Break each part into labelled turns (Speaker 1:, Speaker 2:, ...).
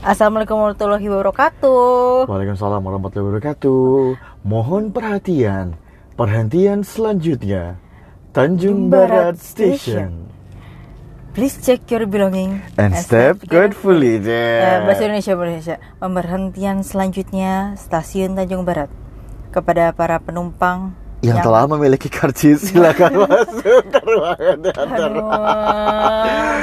Speaker 1: Assalamualaikum warahmatullahi wabarakatuh.
Speaker 2: Waalaikumsalam warahmatullahi wabarakatuh. Mohon perhatian. Perhentian selanjutnya. Tanjung Barat Station.
Speaker 1: Please check your belonging
Speaker 2: And step gratefully.
Speaker 1: Eh, bahasa Indonesia Indonesia. Pemberhentian selanjutnya stasiun Tanjung Barat. Kepada para penumpang
Speaker 2: Yang telah memiliki karcis silakan masuk ke ruangan teater.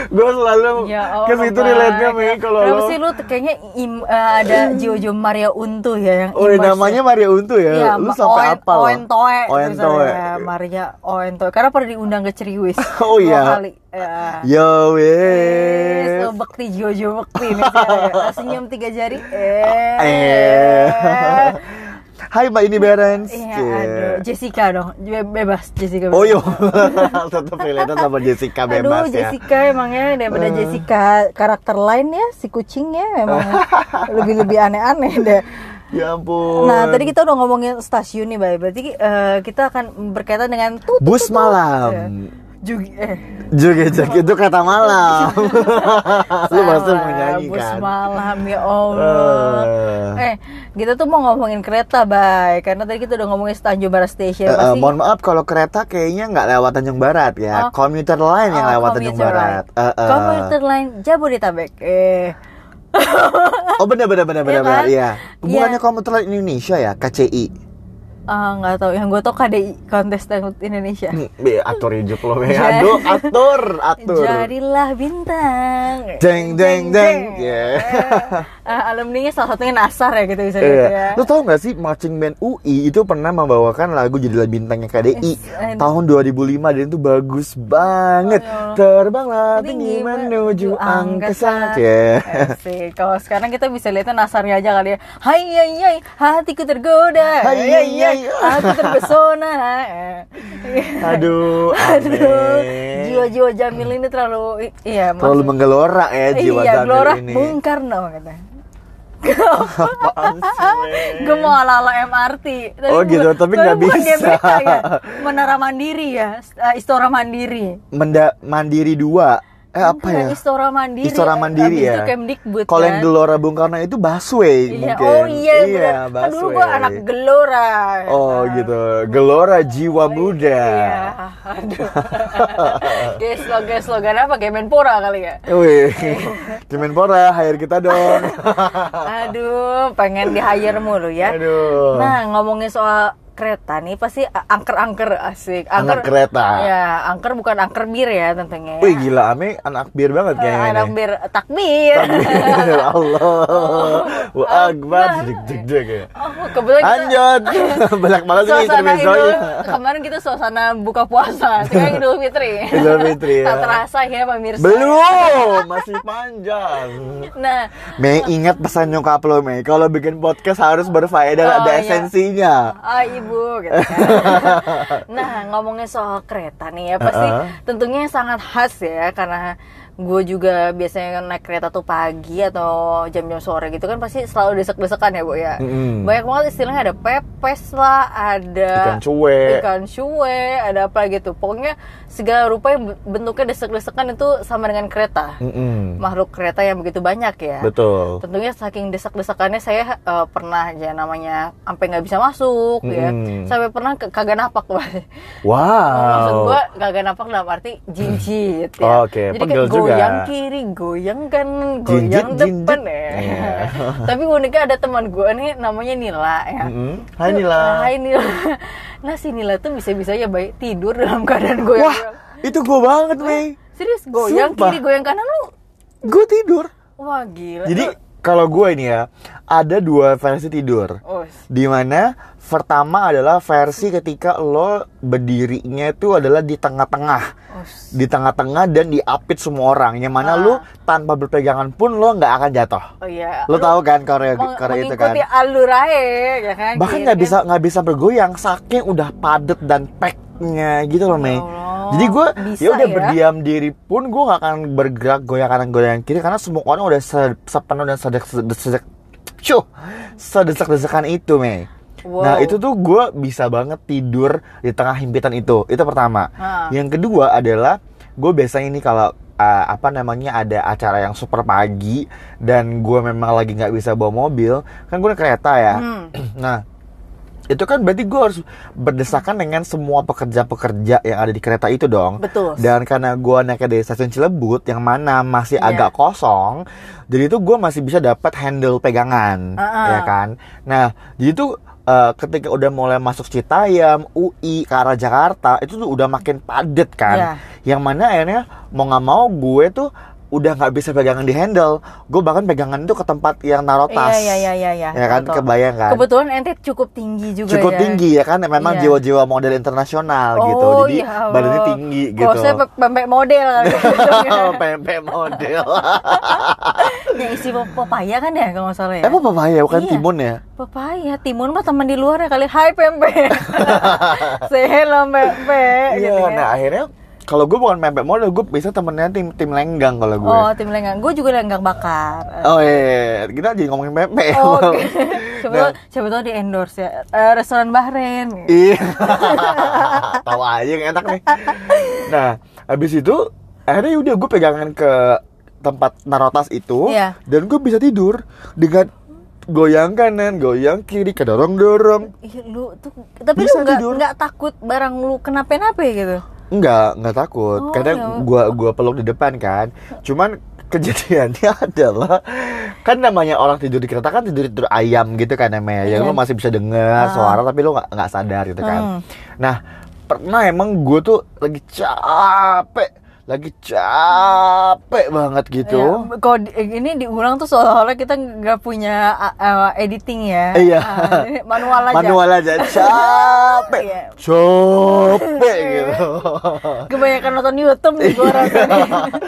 Speaker 2: Gue selalu
Speaker 1: Ya
Speaker 2: ke situ relate-nya
Speaker 1: Bang.
Speaker 2: Mei kalau
Speaker 1: Kenapa
Speaker 2: lo.
Speaker 1: sih lu kayaknya im- eh, ada Jojo Maria Untu ya yang
Speaker 2: Oh,
Speaker 1: immerse
Speaker 2: namanya Maria Untu ya.
Speaker 1: Iya,
Speaker 2: lu sampai
Speaker 1: Oen-
Speaker 2: apa lo?
Speaker 1: Oen Toe.
Speaker 2: Oen
Speaker 1: tulisannya.
Speaker 2: Toe.
Speaker 1: Ya, Maria Oen Toe. Karena pernah diundang ke Ceriwis.
Speaker 2: Oh, iya.
Speaker 1: kali. Ya.
Speaker 2: Yo
Speaker 1: Yes,
Speaker 2: wes.
Speaker 1: oh, bekti Jojo bekti nih. Senyum tiga jari. Eh.
Speaker 2: Eh. Hai Mbak ini Berens.
Speaker 1: Iya,
Speaker 2: Cie.
Speaker 1: aduh. Jessica dong. Be- Bebas Jessica.
Speaker 2: Oh
Speaker 1: bebas.
Speaker 2: yo, tetap relate sama Jessica bebas
Speaker 1: Aduh,
Speaker 2: ya.
Speaker 1: Jessica emangnya daripada
Speaker 2: Eh.
Speaker 1: Jessica karakter lain ya si kucingnya memang lebih-lebih aneh-aneh deh.
Speaker 2: Ya ampun.
Speaker 1: Nah, tadi kita udah ngomongin stasiun nih, Bay. Berarti eh, kita akan berkaitan dengan
Speaker 2: bus malam.
Speaker 1: Ya. Juga eh
Speaker 2: Joget-joget itu kata malam. Lu pasti menyanyi
Speaker 1: bus
Speaker 2: kan.
Speaker 1: malam ya Allah.
Speaker 2: Eh.
Speaker 1: Eh, kita tuh mau ngomongin kereta, Bay. Karena tadi kita udah ngomongin Tanjung Barat Station
Speaker 2: eh,
Speaker 1: pasti.
Speaker 2: mohon maaf kalau kereta kayaknya nggak lewat Tanjung Barat ya.
Speaker 1: Oh.
Speaker 2: Commuter line yang
Speaker 1: Oh,
Speaker 2: lewat Tanjung
Speaker 1: commuter
Speaker 2: Barat.
Speaker 1: line.
Speaker 2: Eh, eh.
Speaker 1: Commuter line Jabodetabek. Eh.
Speaker 2: Oh benar benar benar
Speaker 1: Iya
Speaker 2: benar
Speaker 1: kan?
Speaker 2: benar. Iya. Bukannya
Speaker 1: Iya.
Speaker 2: komuter line Indonesia ya, KCI.
Speaker 1: Ah, nggak tahu. Yang gue tau KDI Kontestan Indonesia.
Speaker 2: Be, atur hidup lo, be. Aduh, atur, atur.
Speaker 1: Jadilah bintang.
Speaker 2: Deng, deng, deng. Yeah.
Speaker 1: Ah, alumninya salah satunya Nasar ya gitu bisa gitu
Speaker 2: Iya.
Speaker 1: ya.
Speaker 2: Lu tau gak sih marching band UI itu pernah membawakan lagu Jadilah Bintangnya KDI
Speaker 1: Yes,
Speaker 2: tahun 2005 dan itu bagus banget.
Speaker 1: Oh, ya Allah.
Speaker 2: Terbanglah
Speaker 1: Tinggi
Speaker 2: menuju
Speaker 1: angkasa.
Speaker 2: Ya.
Speaker 1: Asik. Kalau sekarang kita bisa lihatnya Nasarnya aja kali ya. Hai hai hai, hatiku tergoda.
Speaker 2: Hai,
Speaker 1: Hai
Speaker 2: hai,
Speaker 1: aku terpesona.
Speaker 2: Aduh,
Speaker 1: Aduh, jiwa-jiwa Jamil ini terlalu iya
Speaker 2: Terlalu menggelora ya jiwa
Speaker 1: iya, Gelora
Speaker 2: ini.
Speaker 1: Bung Karno kata. Gue mau ala-ala MRT. Tapi
Speaker 2: Oh, gitu, tapi nggak bisa.
Speaker 1: GBK ya. Menara Mandiri ya, eh, Istora Mandiri.
Speaker 2: Menda Mandiri 2. Eh apa
Speaker 1: Bukan,
Speaker 2: ya?
Speaker 1: Istora Mandiri.
Speaker 2: Istora Mandiri
Speaker 1: Abis
Speaker 2: ya.
Speaker 1: Kemdikbud
Speaker 2: Kalau
Speaker 1: kan.
Speaker 2: yang Gelora Bung Karno itu busway
Speaker 1: Iya,
Speaker 2: mungkin.
Speaker 1: oh iya,
Speaker 2: iya.
Speaker 1: Kan dulu gue anak Gelora.
Speaker 2: Oh
Speaker 1: Nah.
Speaker 2: gitu. Gelora jiwa muda.
Speaker 1: Iya, aduh. Kayak slogan slogan apa? Kemenpora kali ya.
Speaker 2: Wih, Kemenpora hire kita dong.
Speaker 1: Aduh, pengen di hire mulu ya.
Speaker 2: Aduh.
Speaker 1: Nah, ngomongin soal kereta nih pasti angker-angker asik.
Speaker 2: Anak kereta.
Speaker 1: Ya, angker bukan angker bir ya tentunya.
Speaker 2: Wih gila Ame anak bir banget
Speaker 1: Eh,
Speaker 2: kayaknya.
Speaker 1: anak
Speaker 2: nih.
Speaker 1: bir takbir.
Speaker 2: Takbir, Allah. Wa akbar deg deg deg ya.
Speaker 1: Oh, kebetulan
Speaker 2: Lanjut. Banyak banget
Speaker 1: suasana
Speaker 2: intermezzo ya.
Speaker 1: kemarin kita suasana buka puasa, sekarang Idul Fitri.
Speaker 2: Idul Fitri, ya.
Speaker 1: Tak terasa ya pemirsa.
Speaker 2: Belum, masih panjang.
Speaker 1: Nah,
Speaker 2: Mei ingat pesan nyokap lo Mei Kalau bikin podcast harus berfaedah
Speaker 1: Oh,
Speaker 2: Ada
Speaker 1: iya.
Speaker 2: esensinya
Speaker 1: ah ibu gitu kan. nah, ngomongin soal kereta nih ya pasti
Speaker 2: Uh-uh.
Speaker 1: tentunya sangat khas ya karena gue juga biasanya naik kereta tuh pagi atau jam-jam sore gitu kan pasti selalu desek-desekan ya bu ya.
Speaker 2: Mm-mm.
Speaker 1: Banyak banget istilahnya ada pepes lah, ada
Speaker 2: Ikan cuek.
Speaker 1: ikan cuek, ada apa gitu. Pokoknya segala rupa yang bentuknya desek-desekan itu sama dengan kereta.
Speaker 2: Mm-mm.
Speaker 1: Makhluk kereta yang begitu banyak ya.
Speaker 2: Betul
Speaker 1: Tentunya saking desak-desakannya saya eh, pernah aja namanya sampai nggak bisa masuk ya.
Speaker 2: Mm-mm.
Speaker 1: Sampai pernah ke- kagak napak Pak.
Speaker 2: Wow
Speaker 1: Maksud gua kagak napak dalam arti jinjit ya.
Speaker 2: Oke.
Speaker 1: Jadi
Speaker 2: Pegel
Speaker 1: kayak
Speaker 2: juga.
Speaker 1: Goyang kiri, goyang kanan, goyang
Speaker 2: Jinjit,
Speaker 1: depan
Speaker 2: jinjit.
Speaker 1: ya.
Speaker 2: Iya.
Speaker 1: Tapi uniknya ada teman gua nih namanya Nila ya.
Speaker 2: Mm-mm. Hai
Speaker 1: Tuh,
Speaker 2: Nila
Speaker 1: Hai Nila. Nah si Nila tuh bisa-bisa ya baik tidur dalam keadaan goyang.
Speaker 2: Wah itu gue banget Mei
Speaker 1: Serius goyang
Speaker 2: Sumpah.
Speaker 1: kiri, goyang kanan lu.
Speaker 2: Gue tidur
Speaker 1: Wah gila.
Speaker 2: Jadi
Speaker 1: Lu-
Speaker 2: kalau gue ini ya Ada dua versi tidur
Speaker 1: Oh,
Speaker 2: Di mana pertama adalah versi ketika lo berdirinya itu adalah di tengah-tengah
Speaker 1: oh,
Speaker 2: di tengah-tengah dan diapit semua orang yang mana
Speaker 1: Ah.
Speaker 2: lu tanpa berpegangan pun lo nggak akan jatuh
Speaker 1: Oh iya.
Speaker 2: lo tahu kan Korea
Speaker 1: Meng-
Speaker 2: Korea itu kan
Speaker 1: mengikuti alur aja ya kan.
Speaker 2: bahkan
Speaker 1: Kiri
Speaker 2: nggak
Speaker 1: kan.
Speaker 2: bisa nggak bisa bergoyang saking udah padet dan packnya gitu loh Mei
Speaker 1: Allah,
Speaker 2: jadi gue ya udah
Speaker 1: ya?
Speaker 2: berdiam diri pun gue nggak akan bergerak goyang kanan goyang kiri karena semua orang udah se- sepenuh dan sedek sedek Cuh, sedesak-desakan itu Mei
Speaker 1: Wow.
Speaker 2: Nah itu tuh gue bisa banget tidur di tengah himpitan itu Itu pertama
Speaker 1: Ah.
Speaker 2: Yang kedua adalah Gue biasanya ini kalau uh, apa namanya ada acara yang super pagi dan gue memang lagi nggak bisa bawa mobil kan gue naik kereta ya
Speaker 1: Hmm.
Speaker 2: nah itu kan berarti gue harus berdesakan dengan semua pekerja-pekerja yang ada di kereta itu dong
Speaker 1: Betul.
Speaker 2: dan karena gue naiknya dari stasiun Cilebut yang mana masih
Speaker 1: Iya.
Speaker 2: agak kosong jadi itu gue masih bisa dapat handle pegangan
Speaker 1: Uh-uh.
Speaker 2: ya kan nah jadi itu eh, ketika udah mulai masuk Citayam, UI ke arah Jakarta itu tuh udah makin padet kan
Speaker 1: Iya.
Speaker 2: yang mana akhirnya mau nggak mau gue tuh udah nggak bisa pegangan di handle gue bahkan pegangan itu ke tempat yang naruh tas
Speaker 1: Iya, iya, iya, iya,
Speaker 2: ya kan
Speaker 1: betul.
Speaker 2: kebayang kan
Speaker 1: Kebetulan ente cukup tinggi juga
Speaker 2: cukup
Speaker 1: ya.
Speaker 2: tinggi ya kan memang
Speaker 1: Iya.
Speaker 2: jiwa-jiwa model internasional gitu
Speaker 1: Oh,
Speaker 2: jadi
Speaker 1: ya
Speaker 2: badannya tinggi
Speaker 1: Kalau
Speaker 2: gitu
Speaker 1: saya pe- pempek model gitu.
Speaker 2: pempek model
Speaker 1: yang isi pep- pepaya kan ya kalau nggak salah ya.
Speaker 2: emang papaya bukan
Speaker 1: Iya.
Speaker 2: timun ya
Speaker 1: Pepaya, timun mah teman di luar ya kali. Hai pempek. Say hello pempek.
Speaker 2: iya
Speaker 1: gitu ya.
Speaker 2: nah akhirnya kalau gue bukan pempek model gue bisa temennya tim tim lenggang kalau gue
Speaker 1: Oh, tim lenggang. Gue juga lenggang bakar.
Speaker 2: Oh iya, iya. kita jadi ngomongin pempek.
Speaker 1: Oh, Oke. Siapa
Speaker 2: Nah.
Speaker 1: tahu siapa tahu di endorse ya. Eh, restoran Bahrain.
Speaker 2: Iya. Tahu aja yang enak nih. Nah, habis itu akhirnya udah gue pegangan ke tempat narotas itu
Speaker 1: Iya.
Speaker 2: dan gue bisa tidur dengan goyang kanan, goyang kiri, kedorong dorong.
Speaker 1: Ih, lu tuh tapi
Speaker 2: Bisa
Speaker 1: lu nggak takut barang lu kenapa-napa gitu.
Speaker 2: Enggak, enggak takut.
Speaker 1: Oh,
Speaker 2: Karena
Speaker 1: ya.
Speaker 2: gua gua peluk di depan kan. Cuman kejadiannya adalah kan namanya orang tidur di kereta kan tidur tidur ayam gitu kan namanya. Ya
Speaker 1: Iya.
Speaker 2: lu masih bisa dengar
Speaker 1: Ah.
Speaker 2: suara tapi lu nggak nggak sadar gitu kan.
Speaker 1: Hmm.
Speaker 2: Nah, pernah emang gue tuh lagi capek, lagi capek banget gitu.
Speaker 1: Ya, kalau di- ini diulang tuh seolah-olah kita nggak punya uh, uh, editing ya.
Speaker 2: Iya.
Speaker 1: Ini manual aja.
Speaker 2: Manual aja capek,
Speaker 1: Iya.
Speaker 2: capek gitu.
Speaker 1: Kebanyakan nonton YouTube nih
Speaker 2: Iya.
Speaker 1: gue rasanya.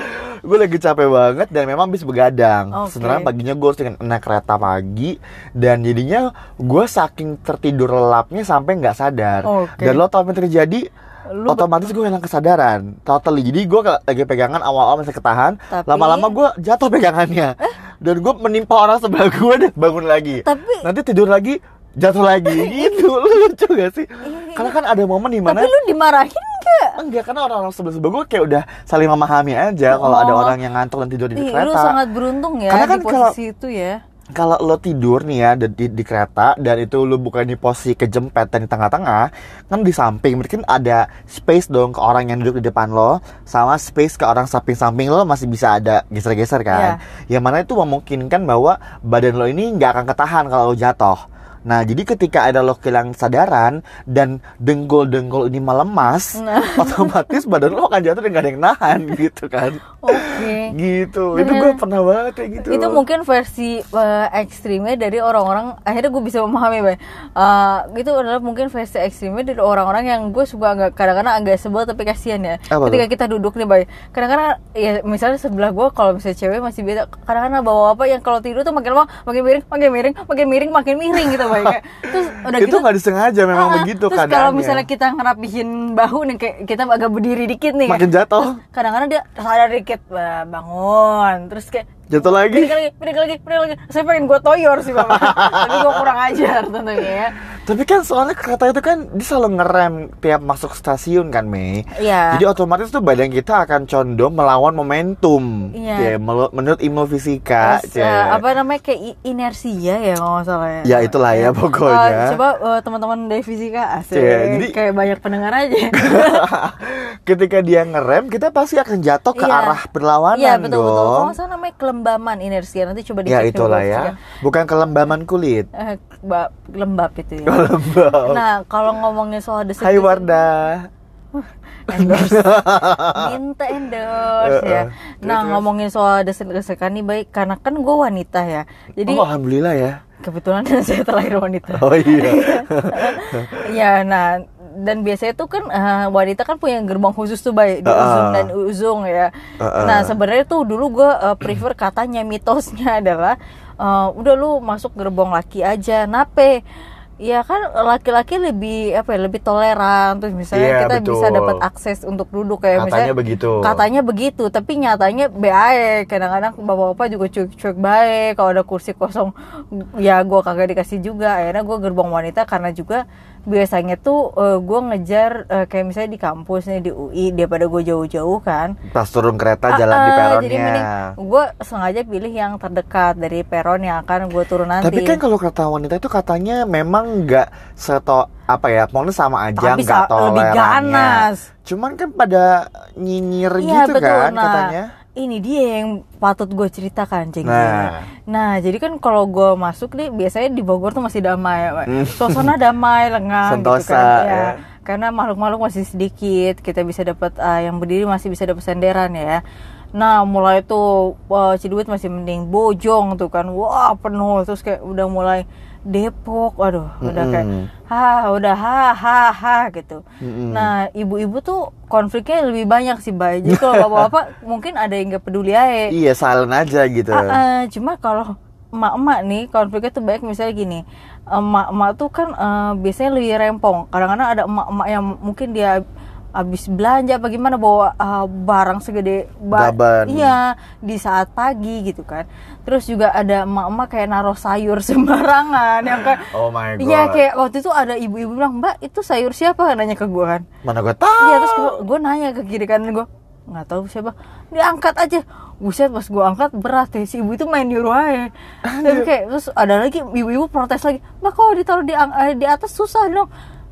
Speaker 2: gue lagi capek banget dan memang habis begadang.
Speaker 1: Oke.
Speaker 2: Sebenarnya paginya gue harus naik kereta pagi dan jadinya gue saking tertidur lelapnya sampai nggak sadar.
Speaker 1: Oke.
Speaker 2: Dan lo tau apa yang terjadi?
Speaker 1: Lu-
Speaker 2: otomatis gue hilang kesadaran totally jadi gue lagi pegangan awal-awal masih ketahan
Speaker 1: Tapi- Eh?
Speaker 2: lama-lama gue jatuh pegangannya dan gue menimpa orang sebelah gue dan bangun lagi
Speaker 1: Tapi-
Speaker 2: nanti tidur lagi jatuh lagi gitu lucu gak sih karena kan ada momen di mana
Speaker 1: Tapi lu dimarahin nggak?
Speaker 2: Enggak, karena orang-orang sebelah sebelah gue kayak udah saling memahami aja kalau ada
Speaker 1: Oh.
Speaker 2: orang yang ngantuk dan tidur di
Speaker 1: Ih,
Speaker 2: kereta.
Speaker 1: lu sangat beruntung ya
Speaker 2: Karena kan
Speaker 1: di
Speaker 2: kalau-
Speaker 1: posisi itu ya.
Speaker 2: Kalau lo tidur nih ya di, di, di kereta dan itu lo bukan di posisi kejempet dan di tengah-tengah, kan di samping mungkin ada space dong ke orang yang duduk di depan lo, sama space ke orang samping-samping lo masih bisa ada geser-geser kan. Yang mana itu memungkinkan bahwa badan lo ini nggak akan ketahan kalau lo jatuh. Nah, jadi ketika ada lo kehilangan kesadaran dan dengkul-dengkul ini melemas,
Speaker 1: Nah.
Speaker 2: otomatis badan lo akan jatuh dan gak ada yang nahan gitu kan.
Speaker 1: Oke.
Speaker 2: Gitu. Itu gue pernah banget kayak gitu.
Speaker 1: itu mungkin versi eh, ekstrimnya dari orang-orang akhirnya gue bisa memahami bay Eh, itu adalah mungkin versi ekstrimnya dari orang-orang yang gue suka agak kadang-kadang agak sebel tapi kasihan ya
Speaker 2: Apa
Speaker 1: ketika
Speaker 2: tuh?
Speaker 1: kita duduk nih bay kadang-kadang ya misalnya sebelah gue kalau misalnya cewek masih beda kadang-kadang bawa apa yang kalau tidur tuh makin lama makin miring makin miring makin miring makin miring gitu Kayak, terus udah
Speaker 2: itu
Speaker 1: gitu
Speaker 2: nggak disengaja memang
Speaker 1: Ah,
Speaker 2: begitu
Speaker 1: terus kalau misalnya kita ngerapihin bahu nih kayak kita agak berdiri dikit nih
Speaker 2: Makin jatuh.
Speaker 1: kadang-kadang dia sadar dikit "Wah, bangun terus kayak
Speaker 2: jatuh lagi
Speaker 1: Balik lagi, balik lagi, balik lagi. Saya pengen gue toyor sih bapak. Tapi gue kurang ajar tentunya ya.
Speaker 2: tapi kan soalnya kereta itu kan dia selalu ngerem tiap masuk stasiun kan Mei
Speaker 1: Iya.
Speaker 2: jadi otomatis tuh badan kita akan condong melawan momentum
Speaker 1: Iya.
Speaker 2: Melu- menurut ilmu fisika
Speaker 1: Terus, eh, apa namanya kayak inersia ya kalau nggak salah ya.
Speaker 2: Ya, itulah ya, pokoknya.
Speaker 1: Eh, coba eh, teman-teman dari fisika asik.
Speaker 2: Jadi-
Speaker 1: kayak banyak pendengar aja.
Speaker 2: ketika dia ngerem kita pasti akan jatuh ke
Speaker 1: Iya.
Speaker 2: arah berlawanan
Speaker 1: Iya betul betul. Kalau
Speaker 2: dong
Speaker 1: nggak salah namanya kelembaman inersia. Nanti coba
Speaker 2: ya
Speaker 1: dicek di
Speaker 2: itulah ya. bukan kelembaman kulit.
Speaker 1: Eh, ba- lembab itu ya.
Speaker 2: lembab.
Speaker 1: Nah, kalau ngomongin soal desek
Speaker 2: Hai Wardah.
Speaker 1: Endorse. Minta endorse ya.
Speaker 2: Eh, eh.
Speaker 1: nah ngomongin soal desek-desekan nih baik karena kan gue wanita ya. Jadi
Speaker 2: oh alhamdulillah ya.
Speaker 1: kebetulan saya terlahir wanita.
Speaker 2: Oh iya.
Speaker 1: Ya nah dan biasanya tuh kan eh, wanita kan punya gerbang khusus tuh baik di
Speaker 2: Ah,
Speaker 1: uzung
Speaker 2: ah.
Speaker 1: dan uzung ya
Speaker 2: Ah, ah.
Speaker 1: nah sebenarnya tuh dulu gue eh, prefer katanya mitosnya adalah eh, udah lu masuk gerbong laki aja nape Ya kan laki-laki lebih apa ya lebih toleran terus misalnya
Speaker 2: Iya,
Speaker 1: kita
Speaker 2: betul.
Speaker 1: bisa dapat akses untuk duduk kayak
Speaker 2: Katanya
Speaker 1: misalnya
Speaker 2: begitu.
Speaker 1: katanya begitu tapi nyatanya baik kadang-kadang bapak-bapak juga cuek-cuek baik kalau ada kursi kosong ya gue kagak dikasih juga akhirnya gue gerbong wanita karena juga biasanya tuh gue ngejar eh, kayak misalnya di kampus nih di UI daripada gue jauh-jauh kan
Speaker 2: Pas turun kereta jalan di
Speaker 1: Ah,
Speaker 2: peronnya.
Speaker 1: jadi gue sengaja pilih yang terdekat dari peron yang akan gue turun nanti
Speaker 2: Tapi kan kalau kereta wanita itu katanya memang nggak seto apa ya, pokoknya sama aja nggak
Speaker 1: sa- lebih
Speaker 2: tolerannya.
Speaker 1: ganas.
Speaker 2: Cuman kan pada nyinyir
Speaker 1: Iya
Speaker 2: gitu
Speaker 1: betul.
Speaker 2: kan
Speaker 1: nah,
Speaker 2: katanya.
Speaker 1: Ini dia yang patut gue ceritakan, Ceng.
Speaker 2: Nah.
Speaker 1: Nah, jadi kan kalau gue masuk nih, biasanya di Bogor tuh masih damai.
Speaker 2: Hmm.
Speaker 1: suasana damai, lengang, gitu
Speaker 2: Sentosa,
Speaker 1: kan.
Speaker 2: ya.
Speaker 1: Karena makhluk-makhluk masih sedikit, kita bisa dapat ah, yang berdiri masih bisa dapat senderan ya. Nah, mulai tuh wah, Ciduit masih mending Bojong tuh kan, wah penuh, terus kayak udah mulai Depok, aduh, udah kayak, ha, udah ha, ha, ha gitu.
Speaker 2: Mm-mm.
Speaker 1: Nah, ibu-ibu tuh konfliknya lebih banyak sih, Bay. Jadi kalau bapak-bapak mungkin ada yang gak peduli aja.
Speaker 2: Iya, silent aja gitu.
Speaker 1: Ah, ah, cuma kalau emak-emak nih konfliknya tuh banyak misalnya gini emak-emak tuh kan eh, biasanya lebih rempong kadang-kadang ada emak-emak yang mungkin dia habis belanja apa gimana bawa eh, barang segede ba-
Speaker 2: Gaban.
Speaker 1: iya di saat pagi gitu kan. Terus juga ada emak-emak kayak naruh sayur sembarangan yang kayak
Speaker 2: Oh my god.
Speaker 1: Iya kayak waktu itu ada ibu-ibu bilang mbak itu sayur siapa? nanya ke gue kan.
Speaker 2: Mana gue tahu.
Speaker 1: Iya terus gue nanya ke kiri kanan gue nggak tahu siapa. Diangkat aja. Buset pas gue angkat berat ya si ibu itu main nyuruh aja tapi kayak terus ada lagi ibu-ibu protes lagi mbak kalau ditaruh di, eh, di atas susah dong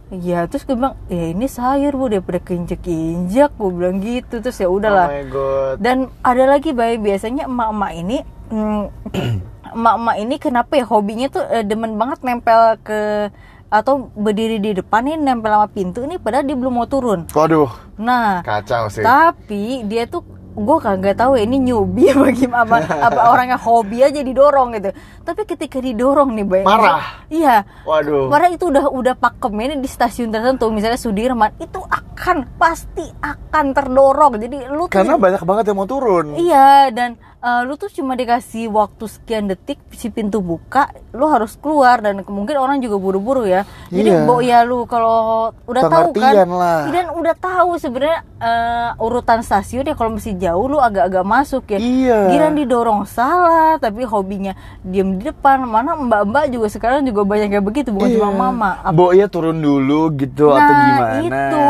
Speaker 1: Iya terus gue bilang ya ini sayur bu daripada keinjek-injek gue bilang gitu terus ya
Speaker 2: Oh
Speaker 1: udahlah
Speaker 2: my god.
Speaker 1: dan ada lagi bayi biasanya emak-emak ini mm, emak-emak ini kenapa ya hobinya tuh eh, demen banget nempel ke atau berdiri di depan nih nempel sama pintu ini padahal dia belum mau turun.
Speaker 2: Waduh,
Speaker 1: Nah,
Speaker 2: kacau sih.
Speaker 1: tapi dia tuh gue kagak tahu ya ini newbie apa gimana apa, apa orangnya hobi aja didorong gitu. Tapi ketika didorong nih bayi.
Speaker 2: Marah?
Speaker 1: Iya.
Speaker 2: Waduh.
Speaker 1: Padahal itu udah udah pakem ini di stasiun tertentu misalnya Sudirman itu akan pasti akan terdorong. Jadi lu tuh
Speaker 2: Karena banyak banget yang mau turun.
Speaker 1: Iya dan eh, lu tuh cuma dikasih waktu sekian detik si pintu buka, lu harus keluar dan mungkin orang juga buru-buru ya. Jadi
Speaker 2: Iya.
Speaker 1: bo ya lu kalau udah tahu kan,
Speaker 2: lah.
Speaker 1: dan udah tahu sebenarnya eh, urutan stasiun ya kalau masih jauh lu agak-agak masuk ya.
Speaker 2: Iya.
Speaker 1: Giran didorong salah, tapi hobinya diem di depan. Mana mbak-mbak juga sekarang juga banyak kayak begitu, bukan
Speaker 2: Iya.
Speaker 1: cuma mama. Ap-
Speaker 2: Bo ya turun dulu gitu atau
Speaker 1: Nah
Speaker 2: gimana?
Speaker 1: itu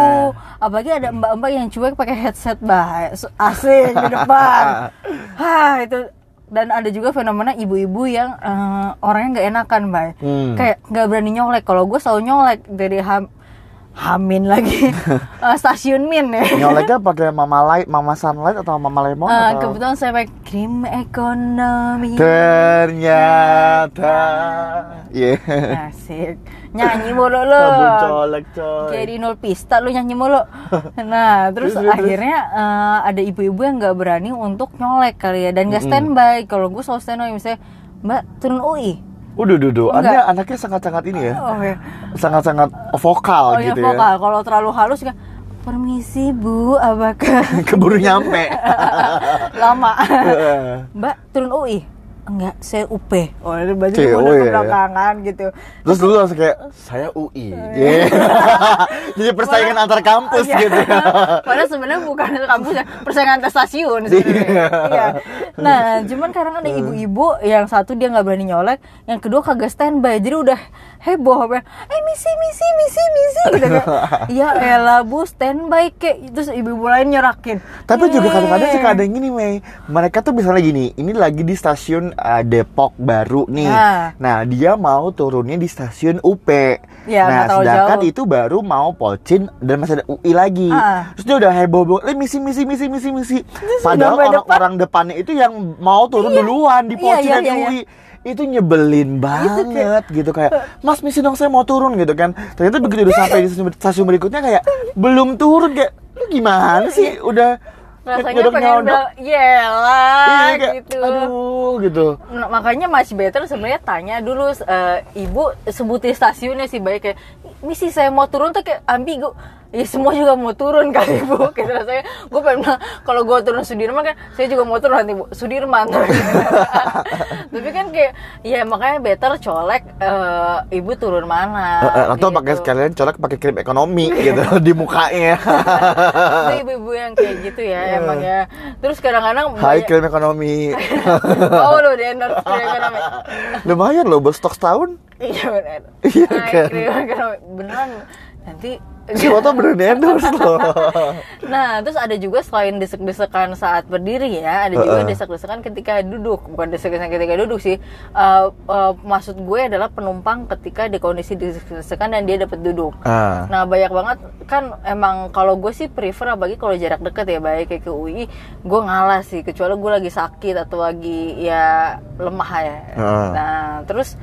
Speaker 1: apalagi ada mbak-mbak yang cuek pakai headset bah asing di depan Hah itu. Dan ada juga fenomena ibu-ibu yang eh, orangnya nggak enakan mbak
Speaker 2: Hmm.
Speaker 1: kayak nggak berani nyolek. Kalau gue selalu nyolek dari ham hamin lagi. Eh, stasiun min ya.
Speaker 2: Nyoleknya pakai Mama Light, Mama Sunlight atau Mama Lemon
Speaker 1: Eh,
Speaker 2: atau?
Speaker 1: kebetulan saya pakai krim ekonomi.
Speaker 2: Ternyata. Iya.
Speaker 1: Asik. Nyanyi mulu lo.
Speaker 2: Sabun colek coy.
Speaker 1: Kayak di nol pista lu nyanyi mulu. Nah, terus akhirnya eh, ada ibu-ibu yang nggak berani untuk nyolek kali ya dan nggak standby. Kalau gue selalu standby misalnya, Mbak turun UI.
Speaker 2: Udah, udah, udah. Anda anaknya sangat-sangat ini ya
Speaker 1: Oh ya.
Speaker 2: Sangat-sangat vokal
Speaker 1: Oh ya
Speaker 2: gitu
Speaker 1: vokal. Kalau terlalu halus kan Permisi Bu, apakah
Speaker 2: ya Keburu nyampe
Speaker 1: lama? Mbak turun UI. Enggak, saya UP. Oh, itu berarti
Speaker 2: Oke,
Speaker 1: udah
Speaker 2: oh iya.
Speaker 1: belakangan gitu.
Speaker 2: Terus dulu langsung kayak Saya UI Iya. Jadi persaingan antar kampus
Speaker 1: Iya.
Speaker 2: gitu
Speaker 1: Padahal sebenarnya bukan kampus ya, persaingan antar stasiun sebenarnya. Iya. Nah, cuman kadang ada ibu-ibu yang satu dia nggak berani nyolek, yang kedua kagak standby. Jadi udah heboh apa? Eh misi misi misi misi gitu kan. Ya elah Bu standby kek. Terus ibu-ibu lain nyerakin.
Speaker 2: Tapi juga kadang-kadang suka ada yang gini, Mei. Mereka tuh misalnya gini, ini lagi di stasiun uh, Depok baru nih.
Speaker 1: Nah.
Speaker 2: Nah, dia mau turunnya di stasiun UP.
Speaker 1: Ya,
Speaker 2: nah, sedangkan
Speaker 1: jauh.
Speaker 2: itu baru mau Pocin dan masih ada UI lagi.
Speaker 1: Ah.
Speaker 2: Terus dia udah heboh banget, "Eh, misi misi misi misi misi." Padahal orang-orang depannya itu yang mau turun
Speaker 1: Iya.
Speaker 2: duluan di
Speaker 1: Iya,
Speaker 2: Pocin
Speaker 1: iya,
Speaker 2: dan
Speaker 1: iya, iya.
Speaker 2: UI. Itu nyebelin banget gitu kayak, "Mas, misi dong saya mau turun." gitu kan. Ternyata begitu udah sampai di stasiun, stasiun berikutnya kayak belum turun kayak, "Lu gimana sih? Udah
Speaker 1: rasanya
Speaker 2: nyodok-
Speaker 1: pengen
Speaker 2: nyodok."
Speaker 1: yelah
Speaker 2: Iya,
Speaker 1: gitu.
Speaker 2: Aduh, gitu.
Speaker 1: Nah, makanya masih better sebenarnya tanya dulu eh, ibu sebutin stasiunnya sih baik kayak misi saya mau turun tuh kayak ambigu ya semua juga mau turun kali bu gitu rasanya gue pengen kalau gue turun Sudirman kan saya juga mau turun nanti bu. Sudirman. Tapi kan kayak ya makanya better colek eh, ibu turun mana
Speaker 2: Eh, eh, atau
Speaker 1: gitu.
Speaker 2: pakai sekalian colek pakai krim ekonomi gitu di mukanya.
Speaker 1: Itu ibu-ibu yang kayak gitu ya emang ya. Terus kadang-kadang.
Speaker 2: Hai
Speaker 1: banyak-
Speaker 2: krim ekonomi.
Speaker 1: Oh lo di endorse krim ekonomi.
Speaker 2: Lumayan loh buat stok setahun.
Speaker 1: Iya benar
Speaker 2: Iya kan?
Speaker 1: krim ekonomi. Beneran nanti
Speaker 2: siapa tau bener di endorse loh
Speaker 1: Nah, terus ada juga selain desek-desekan saat berdiri ya, ada juga
Speaker 2: Heeh.
Speaker 1: desek-desekan ketika duduk. Bukan desek-desekan ketika duduk sih. Eh, eh, maksud gue adalah penumpang ketika di kondisi desek-desekan dan dia dapat duduk.
Speaker 2: ah
Speaker 1: Nah, banyak banget kan emang kalau gue sih prefer apalagi kalau jarak dekat ya, baik kayak ke UI, gue ngalah sih kecuali gue lagi sakit atau lagi ya lemah ya.
Speaker 2: Heeh.
Speaker 1: Nah, terus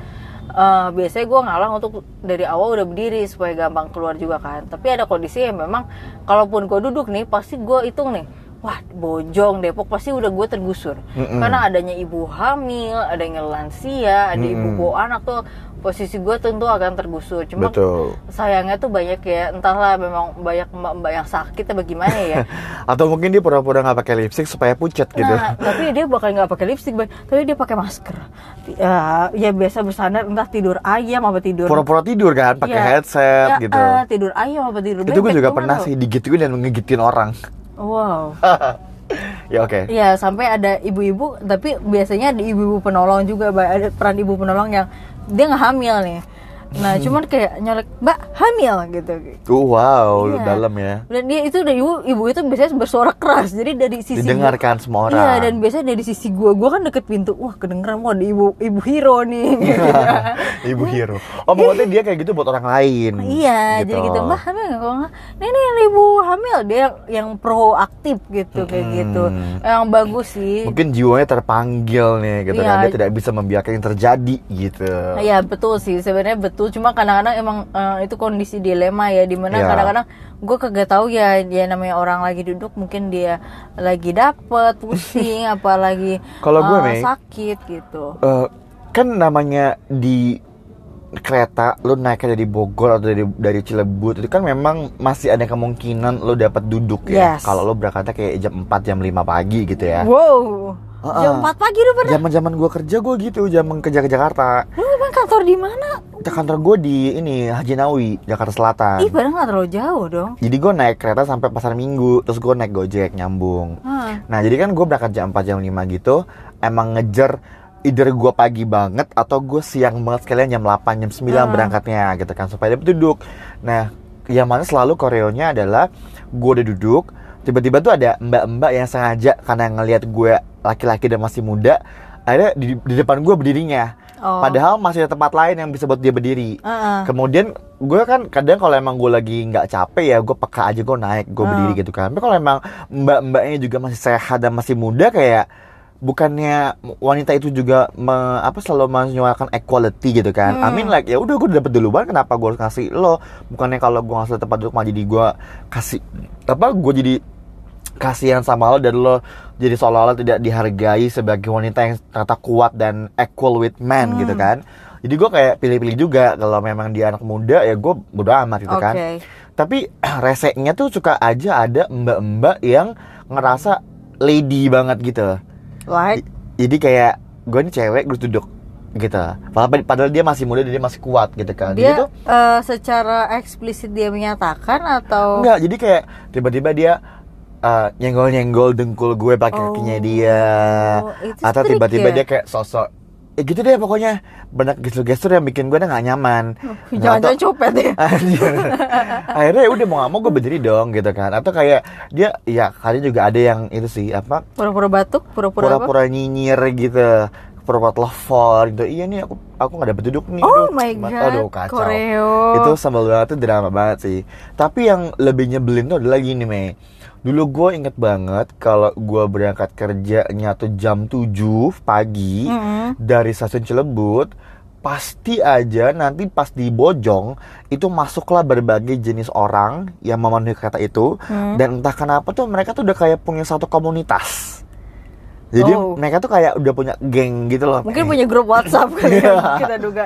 Speaker 1: eh, biasanya gue ngalah untuk dari awal udah berdiri supaya gampang keluar juga kan. Tapi ada kondisi yang memang kalaupun gue duduk nih pasti gue hitung nih. Wah, Bojong, Depok pasti udah gue tergusur.
Speaker 2: Mm-mm.
Speaker 1: Karena adanya ibu hamil, ada yang lansia, ada ibu
Speaker 2: Mm-mm.
Speaker 1: bawa anak tuh posisi gue tentu akan tergusur. Cuma
Speaker 2: betul.
Speaker 1: sayangnya tuh banyak ya entahlah memang banyak mbak-mbak yang sakit atau gimana ya.
Speaker 2: Atau mungkin dia pura-pura nggak pakai lipstick supaya pucat gitu.
Speaker 1: Nah tapi dia bakal nggak pakai lipstick tapi dia pakai masker. Ya, ya biasa bersandar entah tidur ayam apa tidur
Speaker 2: pura-pura tidur kan pakai
Speaker 1: Ya,
Speaker 2: headset
Speaker 1: ya,
Speaker 2: gitu.
Speaker 1: eh, tidur ayam apa tidur
Speaker 2: itu gue juga pernah sih digituin dan ngegitin orang
Speaker 1: wow.
Speaker 2: Ya oke.
Speaker 1: Ya sampai ada ibu-ibu tapi biasanya ada ibu-ibu penolong juga ada peran ibu penolong yang dia nggak hamil nih nah cuman kayak nyolek mbak hamil gitu.
Speaker 2: Uh, wow lu
Speaker 1: Iya.
Speaker 2: dalam ya.
Speaker 1: Dan dia itu dari ibu ibu itu biasanya bersuara keras. Jadi dari sisi gua-
Speaker 2: didengarkan semua orang.
Speaker 1: Iya dan biasanya dari sisi gua gua kan deket pintu. Wah kedengeran wah ada ibu ibu hero nih gitu.
Speaker 2: ibu hero. Oh maksudnya dia kayak gitu buat orang lain.
Speaker 1: Iya jadi gitu mbak hamil nggak? Kalau nggak ini nih ibu hamil. Dia yang, yang proaktif gitu kayak gitu. Yang bagus sih.
Speaker 2: Mungkin jiwanya terpanggil nih gitu
Speaker 1: Iya.
Speaker 2: kan. Dia tidak bisa membiarkan yang terjadi gitu.
Speaker 1: Iya betul sih. Sebenarnya betul cuma kadang-kadang emang eh, itu kondisi dilema ya di mana
Speaker 2: Iya.
Speaker 1: kadang-kadang gue kagak tahu ya dia namanya orang lagi duduk mungkin dia lagi dapet pusing apalagi
Speaker 2: Kalau gue,
Speaker 1: eh, sakit gitu
Speaker 2: Eh, kan namanya di kereta lu naiknya dari Bogor atau dari dari Cilebut itu kan memang masih ada kemungkinan lu dapat duduk ya.
Speaker 1: Yes.
Speaker 2: kalau lu berangkatnya kayak jam 4 jam 5 pagi gitu ya.
Speaker 1: Wow.
Speaker 2: Heeh.
Speaker 1: jam 4 pagi udah pada
Speaker 2: zaman zaman gua kerja gua gitu zaman kerja ke Jakarta.
Speaker 1: Lu emang kantor di mana?
Speaker 2: Kantor gue di ini Haji Nawi Jakarta Selatan.
Speaker 1: Ih padahal nggak terlalu jauh dong.
Speaker 2: Jadi gue naik kereta sampai pasar Minggu terus gue naik gojek nyambung.
Speaker 1: Hah.
Speaker 2: Nah jadi kan gue berangkat jam 4 jam 5 gitu Emang ngejar either gue pagi banget Atau gue siang banget sekalian jam 8 jam 9
Speaker 1: Ah.
Speaker 2: berangkatnya gitu kan Supaya dapat duduk Nah yang mana selalu koreonya adalah Gue udah duduk Tiba-tiba tuh ada mbak-mbak yang sengaja Karena ngelihat gue laki-laki dan masih muda Akhirnya di, di depan gue berdirinya
Speaker 1: Oh.
Speaker 2: Padahal masih ada tempat lain yang bisa buat dia berdiri
Speaker 1: Heeh.
Speaker 2: Kemudian gue kan kadang kalau emang gue lagi nggak capek ya gue peka aja gue naik gue
Speaker 1: Ah.
Speaker 2: berdiri gitu kan. Tapi kalau emang mbak-mbaknya juga masih sehat dan masih muda kayak bukannya wanita itu juga me- apa selalu menyuarakan equality gitu kan. I mean like ya udah gue dapet duluan kenapa gue harus kasih lo? Bukannya kalau gue ngasih tempat duduk malah jadi gue kasih apa gue jadi kasihan sama lo dan lo jadi seolah-olah tidak dihargai sebagai wanita yang ternyata kuat dan equal with men gitu kan. Jadi gue kayak pilih-pilih juga kalau memang dia anak muda ya gue bodo amat gitu kan.
Speaker 1: Oke.
Speaker 2: Tapi reseknya tuh suka aja ada mbak-mbak yang ngerasa lady banget gitu.
Speaker 1: Like
Speaker 2: Jadi kayak gue ini cewek gue duduk gitu. Padahal, padahal dia masih muda dan dia masih kuat gitu kan. Jadi
Speaker 1: dia
Speaker 2: tuh
Speaker 1: eh, secara eksplisit dia menyatakan atau
Speaker 2: Enggak, jadi kayak tiba-tiba dia uh, nyenggol-nyenggol dengkul gue pakai kakinya
Speaker 1: Oh,
Speaker 2: dia
Speaker 1: itu
Speaker 2: atau tiba-tiba
Speaker 1: ya?
Speaker 2: dia kayak sosok ya gitu deh pokoknya. Banyak gestur-gestur yang bikin gue udah gak nyaman. Nah,
Speaker 1: jangan-jangan copet ya?
Speaker 2: Akhirnya ya udah mau gak mau gue berdiri dong gitu kan. Atau kayak dia ya kali juga ada yang itu sih apa?
Speaker 1: Pura-pura batuk pura-pura
Speaker 2: pura-pura nyinyir gitu. Pura-pura telepon gitu. Iya nih aku aku nggak dapet duduk nih
Speaker 1: Oh
Speaker 2: aduh,
Speaker 1: my God,
Speaker 2: aduh kacau.
Speaker 1: Koreo.
Speaker 2: itu sambal banget tuh drama banget sih. Tapi yang lebih nyebelin tuh adalah gini Mei dulu gue inget banget kalau gue berangkat kerjanya tuh jam 7 pagi
Speaker 1: Mm-mm.
Speaker 2: dari stasiun Cilebut pasti aja nanti pas di Bojong itu masuklah berbagai jenis orang yang memenuhi kereta itu
Speaker 1: Hmm.
Speaker 2: dan entah kenapa tuh mereka tuh udah kayak punya satu komunitas Jadi
Speaker 1: Oh.
Speaker 2: mereka tuh kayak udah punya geng gitu loh.
Speaker 1: Mungkin punya grup WhatsApp kali
Speaker 2: Iya.
Speaker 1: ya, kita duga.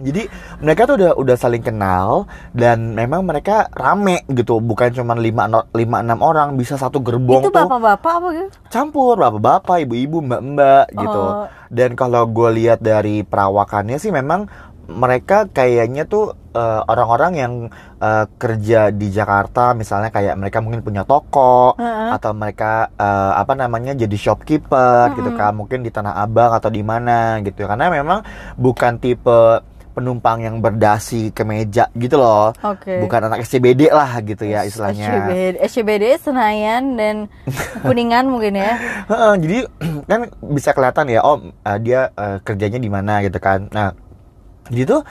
Speaker 2: Jadi mereka tuh udah udah saling kenal dan memang mereka rame gitu, bukan cuma 5 lima enam orang, bisa satu gerbong
Speaker 1: Itu bapak-bapak apa gitu?
Speaker 2: campur bapak-bapak, ibu-ibu, mbak-mbak gitu.
Speaker 1: Oh.
Speaker 2: Dan kalau gue lihat dari perawakannya sih memang mereka kayaknya tuh eh, orang-orang yang eh, kerja di Jakarta, misalnya kayak mereka mungkin punya toko
Speaker 1: Heeh.
Speaker 2: atau mereka eh, apa namanya jadi shopkeeper gitu kan, mungkin di Tanah Abang atau di mana gitu. Karena memang bukan tipe penumpang yang berdasi ke meja gitu loh.
Speaker 1: Oke.
Speaker 2: Bukan anak SCBD lah gitu ya istilahnya.
Speaker 1: SCBD, SCBD Senayan dan Kuningan mungkin ya.
Speaker 2: Jadi kan bisa kelihatan ya, oh dia eh, kerjanya di mana gitu kan. Nah, jadi tuh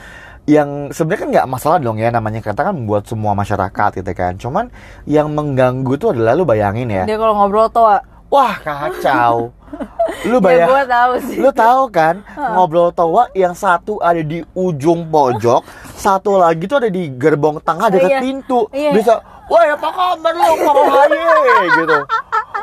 Speaker 2: yang sebenarnya kan nggak masalah dong ya namanya kereta kan buat semua masyarakat gitu kan. Cuman yang mengganggu tuh adalah lu bayangin ya,
Speaker 1: Dia kalau ngobrol toa.
Speaker 2: wah kacau. Lu
Speaker 1: Ya
Speaker 2: bayang,
Speaker 1: gua tahu sih.
Speaker 2: lu tahu kan ngobrol tawa yang satu ada di ujung pojok, satu lagi tuh ada di gerbong tengah dekat
Speaker 1: Iya.
Speaker 2: pintu.
Speaker 1: Iya.
Speaker 2: Bisa, woi apa kabar lu, Haye gitu.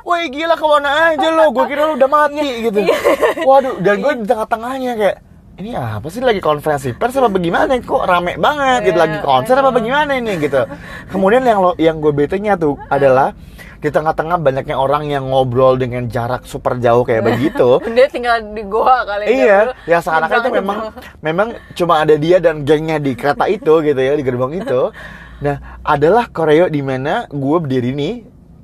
Speaker 2: Woi gila ke mana aja lo, gue kira lu udah mati gitu.
Speaker 1: Iya.
Speaker 2: Waduh, dan gue di tengah-tengahnya kayak ini apa sih lagi konferensi pers apa bagaimana? Kok rame banget gitu lagi konser apa bagaimana ini gitu. Kemudian yang lo yang gue betenya tuh adalah di tengah-tengah banyaknya orang yang ngobrol dengan jarak super jauh kayak begitu.
Speaker 1: Dia tinggal di goa kali
Speaker 2: Iya, ya seakan-akan itu memang memang cuma ada dia dan gengnya di kereta itu gitu ya di gerbong itu. Nah, adalah koreo di mana gue berdiri nih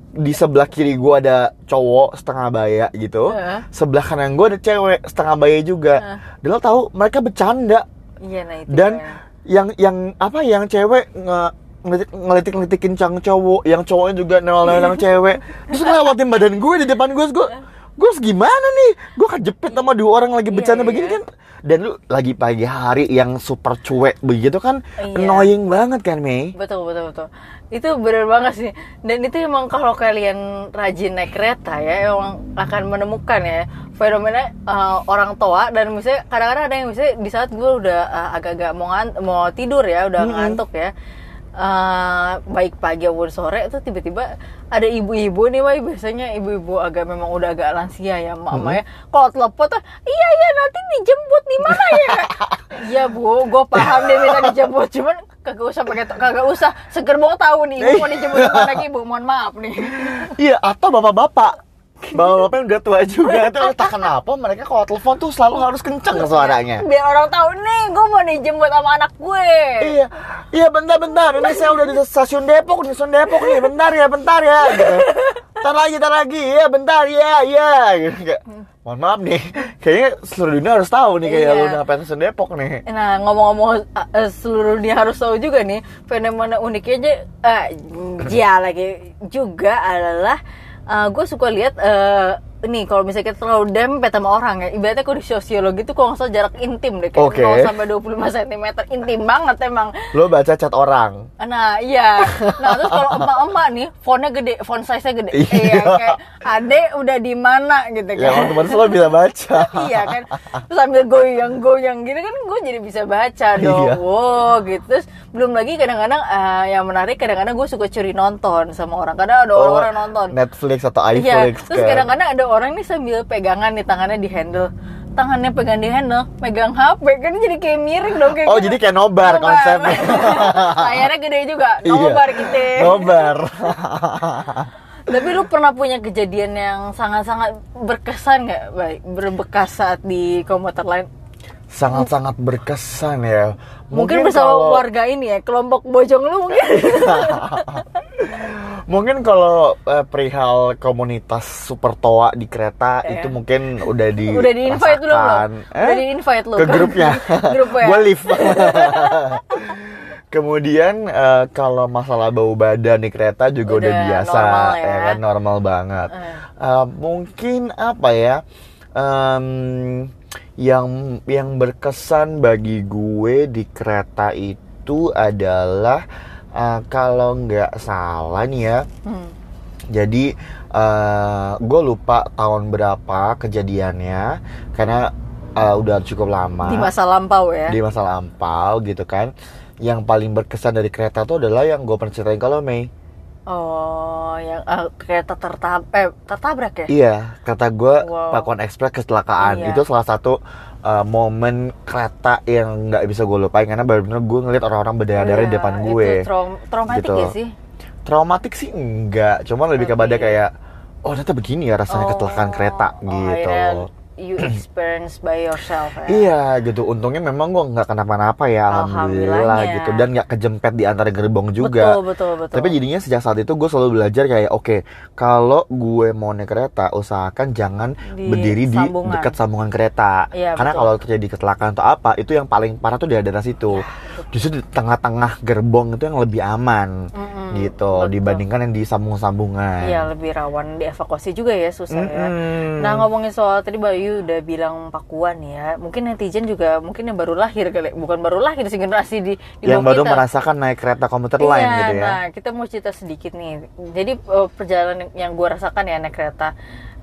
Speaker 2: di sebelah kiri gue ada cowok setengah baya gitu,
Speaker 1: Heeh.
Speaker 2: sebelah kanan gue ada cewek setengah baya juga. Dan lo tahu mereka bercanda
Speaker 1: Iya nah itu.
Speaker 2: dan
Speaker 1: kan.
Speaker 2: yang yang apa yang cewek nge ngelitik ngelitik ngelitik cang cowok yang cowoknya juga nol nol cewek terus ngelewatin badan gue di depan gue gue gue gimana nih gue kejepit sama dua orang lagi
Speaker 1: Iya,
Speaker 2: bercanda
Speaker 1: iya.
Speaker 2: begini kan dan lu lagi pagi hari yang super cuek begitu kan
Speaker 1: Iya.
Speaker 2: annoying banget kan Mei
Speaker 1: Betul betul betul. Itu bener banget sih. Dan itu emang kalau kalian rajin naik kereta ya, emang akan menemukan ya fenomena uh, orang tua dan misalnya kadang-kadang ada yang misalnya di saat gue udah uh, agak-agak mau mau tidur ya, udah ngantuk ya. Uh, baik pagi maupun sore itu tiba-tiba ada ibu-ibu nih, Wai. biasanya ibu-ibu agak memang udah agak lansia ya, mama ya. Kalau telepon tuh, iya iya nanti dijemput di mana ya? Iya bu, gue paham dia minta dijemput, cuman kagak usah pakai kagak usah. Seger mau tahu nih ibu mau dijemput di mana ibu mohon maaf nih.
Speaker 2: Iya atau bapak-bapak bapak-bapak udah tua juga itu entah kenapa mereka kalau telepon tuh selalu harus kenceng suaranya
Speaker 1: biar orang tahu nih gue mau dijemput sama anak gue
Speaker 2: Iya, iya bentar-bentar. Ini saya udah di stasiun Depok, di stasiun Depok nih. Bentar ya, bentar ya. Gitu. Bentar lagi, bentar lagi. Ya, bentar ya, ya. Gitu. Kayak, mohon maaf nih. Kayaknya seluruh dunia harus tahu nih kayak
Speaker 1: Iya.
Speaker 2: lu nyampe stasiun Depok nih.
Speaker 1: Nah ngomong-ngomong uh, seluruh dunia harus tahu juga nih fenomena uniknya aja uh, ya lagi juga adalah gue suka lihat uh, nih kalau misalnya kita terlalu dempet sama orang ya ibaratnya kalau di sosiologi tuh kalau nggak salah jarak intim deh kayak
Speaker 2: Oke.
Speaker 1: 0 sampai 25 cm intim banget emang
Speaker 2: Lo baca chat orang.
Speaker 1: Nah iya, nah terus kalau emak-emak nih, fontnya gede, font size-nya gede,
Speaker 2: Iya.
Speaker 1: iya kayak ade udah di mana gitu
Speaker 2: Ya
Speaker 1: kan?
Speaker 2: otomatis lo bisa baca.
Speaker 1: iya kan, terus sambil goyang-goyang gitu kan, gue jadi bisa baca dong,
Speaker 2: Iya.
Speaker 1: wow gitu. Terus belum lagi kadang-kadang eh, yang menarik, kadang-kadang gue suka curi nonton sama orang, kadang ada orang-orang nonton.
Speaker 2: Oh, Netflix atau
Speaker 1: Iya,
Speaker 2: iFlix
Speaker 1: terus
Speaker 2: kan.
Speaker 1: kadang-kadang ada orang nih sambil pegangan nih tangannya di handle, tangannya pegang di handle, megang HP kan jadi kayak miring dong kayak.
Speaker 2: Oh, jadi kayak nobar konsepnya.
Speaker 1: Layarnya gede juga,
Speaker 2: Iya.
Speaker 1: nobar gitu.
Speaker 2: Nobar.
Speaker 1: Tapi lu pernah punya kejadian yang sangat-sangat berkesan nggak, baik berbekas saat di komuter lain?
Speaker 2: Sangat-sangat berkesan ya.
Speaker 1: Mungkin, bersama
Speaker 2: kalau-
Speaker 1: warga ini ya, kelompok bojong lu mungkin.
Speaker 2: Mungkin kalau eh, perihal komunitas super toa di kereta
Speaker 1: Iya.
Speaker 2: itu mungkin udah di
Speaker 1: Udah di-invite belum lo?
Speaker 2: rasakan.
Speaker 1: Udah di-invite lu
Speaker 2: ke
Speaker 1: kan?
Speaker 2: grupnya.
Speaker 1: Grupnya.
Speaker 2: Gue live. Kemudian eh, kalau masalah bau badan di kereta juga udah,
Speaker 1: Udah
Speaker 2: biasa,
Speaker 1: normal ya.
Speaker 2: kan normal banget. Eh, mungkin apa ya? em, yang yang berkesan bagi gue di kereta itu adalah eh, kalau nggak salah nih ya.
Speaker 1: Hmm.
Speaker 2: Jadi gue lupa tahun berapa kejadiannya karena eh, udah cukup lama
Speaker 1: Di masa lampau ya.
Speaker 2: di masa lampau gitu kan. Yang paling berkesan dari kereta tuh adalah yang gue pernah ceritain kalau Mei.
Speaker 1: Oh, yang eh, kereta tertab eh tertabrak ya?
Speaker 2: Iya, kata gue
Speaker 1: Wow.
Speaker 2: Pakuan Express kecelakaan
Speaker 1: Iya.
Speaker 2: itu salah satu uh, momen kereta yang nggak bisa gue lupain karena benar-benar gue ngeliat orang-orang berdarah-darah di
Speaker 1: Iya,
Speaker 2: depan
Speaker 1: itu
Speaker 2: gue.
Speaker 1: traum- traumatik
Speaker 2: Gitu.
Speaker 1: ya sih?
Speaker 2: Traumatik sih enggak, cuma lebih kepada kayak oh ternyata begini ya rasanya kecelakaan kereta
Speaker 1: oh,
Speaker 2: gitu.
Speaker 1: akhirnya you experience by yourself ya?
Speaker 2: Iya gitu, untungnya memang gue nggak kenapa-napa ya, alhamdulillah gitu dan nggak kejempet di antara gerbong juga.
Speaker 1: Betul, betul, betul.
Speaker 2: Tapi jadinya sejak saat itu gue selalu belajar kayak oke kalau gue mau naik kereta usahakan jangan
Speaker 1: Di
Speaker 2: berdiri di
Speaker 1: sambungan.
Speaker 2: dekat sambungan kereta.
Speaker 1: Iya,
Speaker 2: Karena
Speaker 1: betul.
Speaker 2: kalau terjadi kecelakaan atau apa itu yang paling parah tuh di daerah situ. Justru di tengah-tengah gerbong itu yang lebih aman
Speaker 1: Mm-mm,
Speaker 2: gitu
Speaker 1: betul.
Speaker 2: dibandingkan yang di sambung-sambungan.
Speaker 1: Iya, lebih rawan dievakuasi juga ya, susah ya.
Speaker 2: Mm-mm.
Speaker 1: Nah ngomongin soal tadi Bayu udah bilang Pakuan ya, mungkin netizen juga mungkin yang baru lahir kali, bukan baru lahir sih generasi di, di
Speaker 2: yang baru
Speaker 1: kita.
Speaker 2: merasakan naik kereta komuter
Speaker 1: Iya,
Speaker 2: lain gitu ya.
Speaker 1: Nah, kita mau cerita sedikit nih. Jadi eh, perjalanan yang gue rasakan ya naik kereta.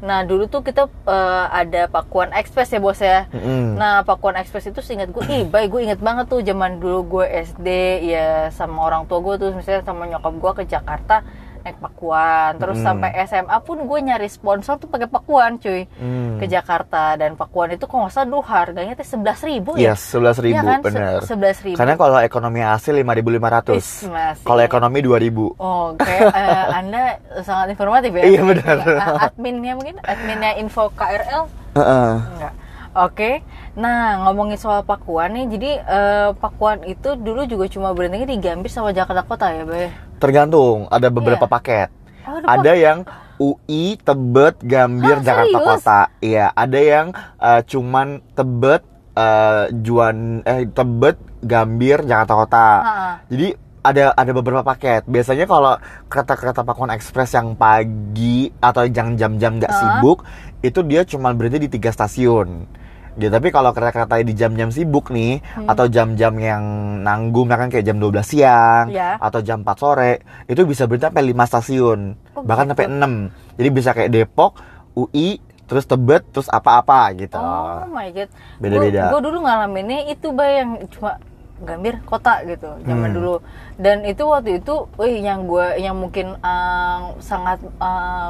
Speaker 1: Nah, dulu tuh kita eh, ada Pakuan Express ya bos ya.
Speaker 2: Mm-mm.
Speaker 1: Nah, Pakuan Express itu seingat gue, ih baik gue inget banget tuh zaman dulu gue SD ya sama orang tua gue tuh misalnya sama nyokap gue ke Jakarta naik Pakuan. Terus
Speaker 2: Mm.
Speaker 1: sampai SMA pun gue nyari sponsor tuh pakai Pakuan cuy
Speaker 2: Mm.
Speaker 1: ke Jakarta dan Pakuan itu kalau nggak salah dulu harganya tuh sebelas ribu ya.
Speaker 2: Yes, sebelas ribu
Speaker 1: Iya kan? Se-
Speaker 2: bener.
Speaker 1: 11.000.
Speaker 2: Karena kalau ekonomi asli 5.500.
Speaker 1: Is, masih.
Speaker 2: Kalau ekonomi 2000.
Speaker 1: Oh, kayak eh, Anda sangat informatif ya.
Speaker 2: Iya, benar.
Speaker 1: Adminnya mungkin, adminnya info KRL
Speaker 2: Heeh.
Speaker 1: enggak. Oke. Nah, ngomongin soal Pakuan nih, jadi eh, Pakuan itu dulu juga cuma berhentinya di Gambir sama Jakarta Kota ya, Bay?
Speaker 2: Tergantung, ada beberapa
Speaker 1: Iya.
Speaker 2: paket.
Speaker 1: Oh, ada
Speaker 2: Ada yang UI, Tebet, Gambir,
Speaker 1: Hah,
Speaker 2: Jakarta
Speaker 1: serius?
Speaker 2: Kota. Iya, ada yang eh, cuman Tebet, eh, Juan, eh Tebet, Gambir, Jakarta Kota.
Speaker 1: Ha-ha.
Speaker 2: Jadi ada ada beberapa paket. Biasanya kalau kereta-kereta Pakuan Express yang pagi atau yang jam-jam nggak sibuk, itu dia cuma berhenti di tiga stasiun. Ya, tapi kalau kereta-kereta di jam-jam sibuk nih
Speaker 1: Hmm.
Speaker 2: atau jam-jam yang nanggung kan kayak jam 12 siang
Speaker 1: Ya.
Speaker 2: atau jam 4 sore, itu bisa berhenti sampai 5 stasiun.
Speaker 1: Oh,
Speaker 2: bahkan
Speaker 1: gitu.
Speaker 2: sampai 6. Jadi bisa kayak Depok, UI, terus Tebet, terus apa-apa gitu.
Speaker 1: Oh my god.
Speaker 2: Beda-beda.
Speaker 1: Gue dulu ngalaminnya itu bay yang cuma Gambir kota gitu zaman
Speaker 2: Hmm.
Speaker 1: dulu. Dan itu waktu itu, wih yang gue yang mungkin eh, sangat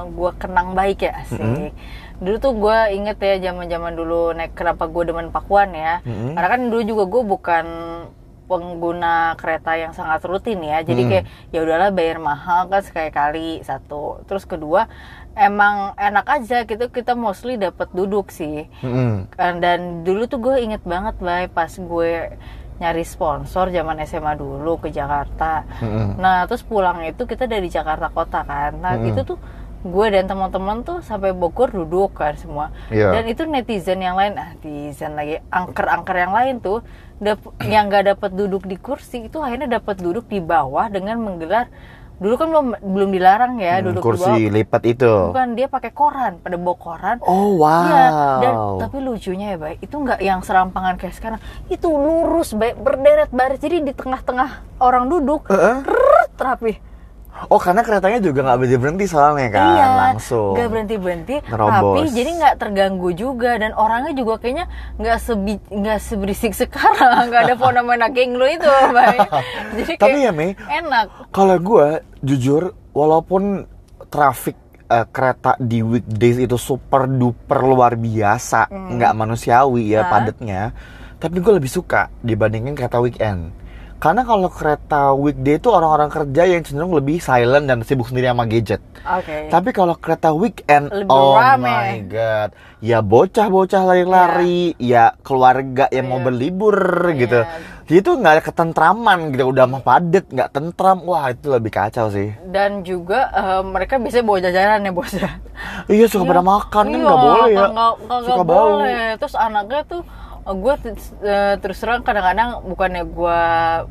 Speaker 1: gue kenang baik ya asik.
Speaker 2: Mm-mm.
Speaker 1: Dulu tuh gue inget ya zaman-zaman dulu naik kenapa gue demen Pakuan ya.
Speaker 2: Mm-mm.
Speaker 1: Karena kan dulu juga gue bukan pengguna kereta yang sangat rutin ya jadi
Speaker 2: Hmm.
Speaker 1: kayak ya udahlah bayar mahal kan sekali-kali satu terus kedua emang enak aja gitu kita mostly dapat duduk sih. Kan, dan dulu tuh gue inget banget bay pas gue nyari sponsor zaman SMA dulu ke Jakarta
Speaker 2: Mm-mm.
Speaker 1: nah terus pulang itu kita dari Jakarta kota kan nah
Speaker 2: Mm-mm.
Speaker 1: itu tuh gue dan teman-teman tuh sampai Bogor duduk kan semua
Speaker 2: Iya.
Speaker 1: dan itu netizen yang lain ah netizen lagi angker-angker yang lain tuh dap- yang gak dapat duduk di kursi itu akhirnya dapat duduk di bawah dengan menggelar dulu kan belum belum dilarang ya
Speaker 2: Hmm,
Speaker 1: duduk di
Speaker 2: kursi
Speaker 1: bawah
Speaker 2: lipat itu.
Speaker 1: bukan dia pakai koran pada bawa koran
Speaker 2: Oh wow.
Speaker 1: Iya, dan tapi lucunya ya, Bay, itu nggak yang serampangan kayak sekarang. Itu lurus, Bay, berderet baris. Jadi di tengah-tengah orang duduk,
Speaker 2: Heeh.
Speaker 1: rrrt, rapi.
Speaker 2: Oh karena keretanya juga nggak berhenti berhenti soalnya kan
Speaker 1: iya,
Speaker 2: langsung.
Speaker 1: nggak berhenti berhenti. Tapi jadi nggak terganggu juga dan orangnya juga kayaknya nggak sebi nggak seberisik sekarang. Nggak ada fenomena geng lo itu, Bay. Jadi kayak
Speaker 2: Tapi ya Mei,
Speaker 1: enak.
Speaker 2: kalau gue jujur walaupun traffic eh, kereta di weekdays itu super duper luar biasa, nggak manusiawi ya
Speaker 1: Hmm. Hah?
Speaker 2: padatnya, tapi gue lebih suka dibandingin kereta weekend. Karena kalau kereta weekday itu orang-orang kerja yang cenderung lebih silent dan sibuk sendiri sama gadget.
Speaker 1: Oke.
Speaker 2: Tapi kalau kereta weekend,
Speaker 1: Lebih
Speaker 2: oh
Speaker 1: rame.
Speaker 2: my god, ya bocah-bocah lari-lari, ya keluarga yang mau
Speaker 1: Iya.
Speaker 2: berlibur gitu.
Speaker 1: Iya.
Speaker 2: Jadi itu nggak ada ketentraman gitu, udah mah padet, nggak tentram, wah itu lebih kacau sih.
Speaker 1: Dan juga eh, mereka bisa bawa jajanan ya bos ya.
Speaker 2: Iya suka pada makan kan
Speaker 1: Iya,
Speaker 2: nggak boleh ya,
Speaker 1: nggak- nggak-
Speaker 2: suka
Speaker 1: nggak
Speaker 2: bau.
Speaker 1: boleh. Terus anaknya tuh gue terus terang kadang-kadang bukannya gue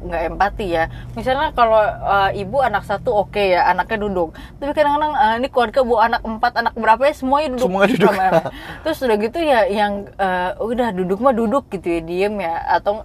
Speaker 1: nggak empati ya. Misalnya kalau eh, ibu anak satu oke ya anaknya duduk. Tapi kadang-kadang eh, ini keluarga bu anak empat anak berapa ya semuanya duduk.
Speaker 2: Semuanya duduk.
Speaker 1: terus udah gitu ya yang eh, udah duduk mah duduk gitu ya diem ya. Atau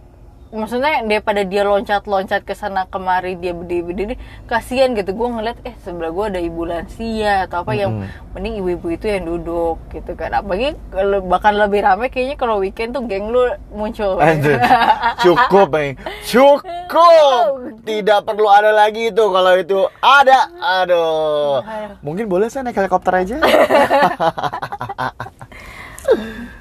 Speaker 1: maksudnya daripada dia loncat-loncat ke sana kemari dia berdiri-berdiri kasihan gitu. Gue ngeliat eh sebelah gue ada ibu lansia atau apa yang mending ibu-ibu itu yang duduk gitu kan. Apalagi kalau bahkan lebih rame kayaknya kalau weekend tuh geng lu muncul.
Speaker 2: Anjir, cukup nih cukup. Tidak perlu ada lagi itu. Kalau itu ada aduh. Mungkin boleh saya naik helikopter aja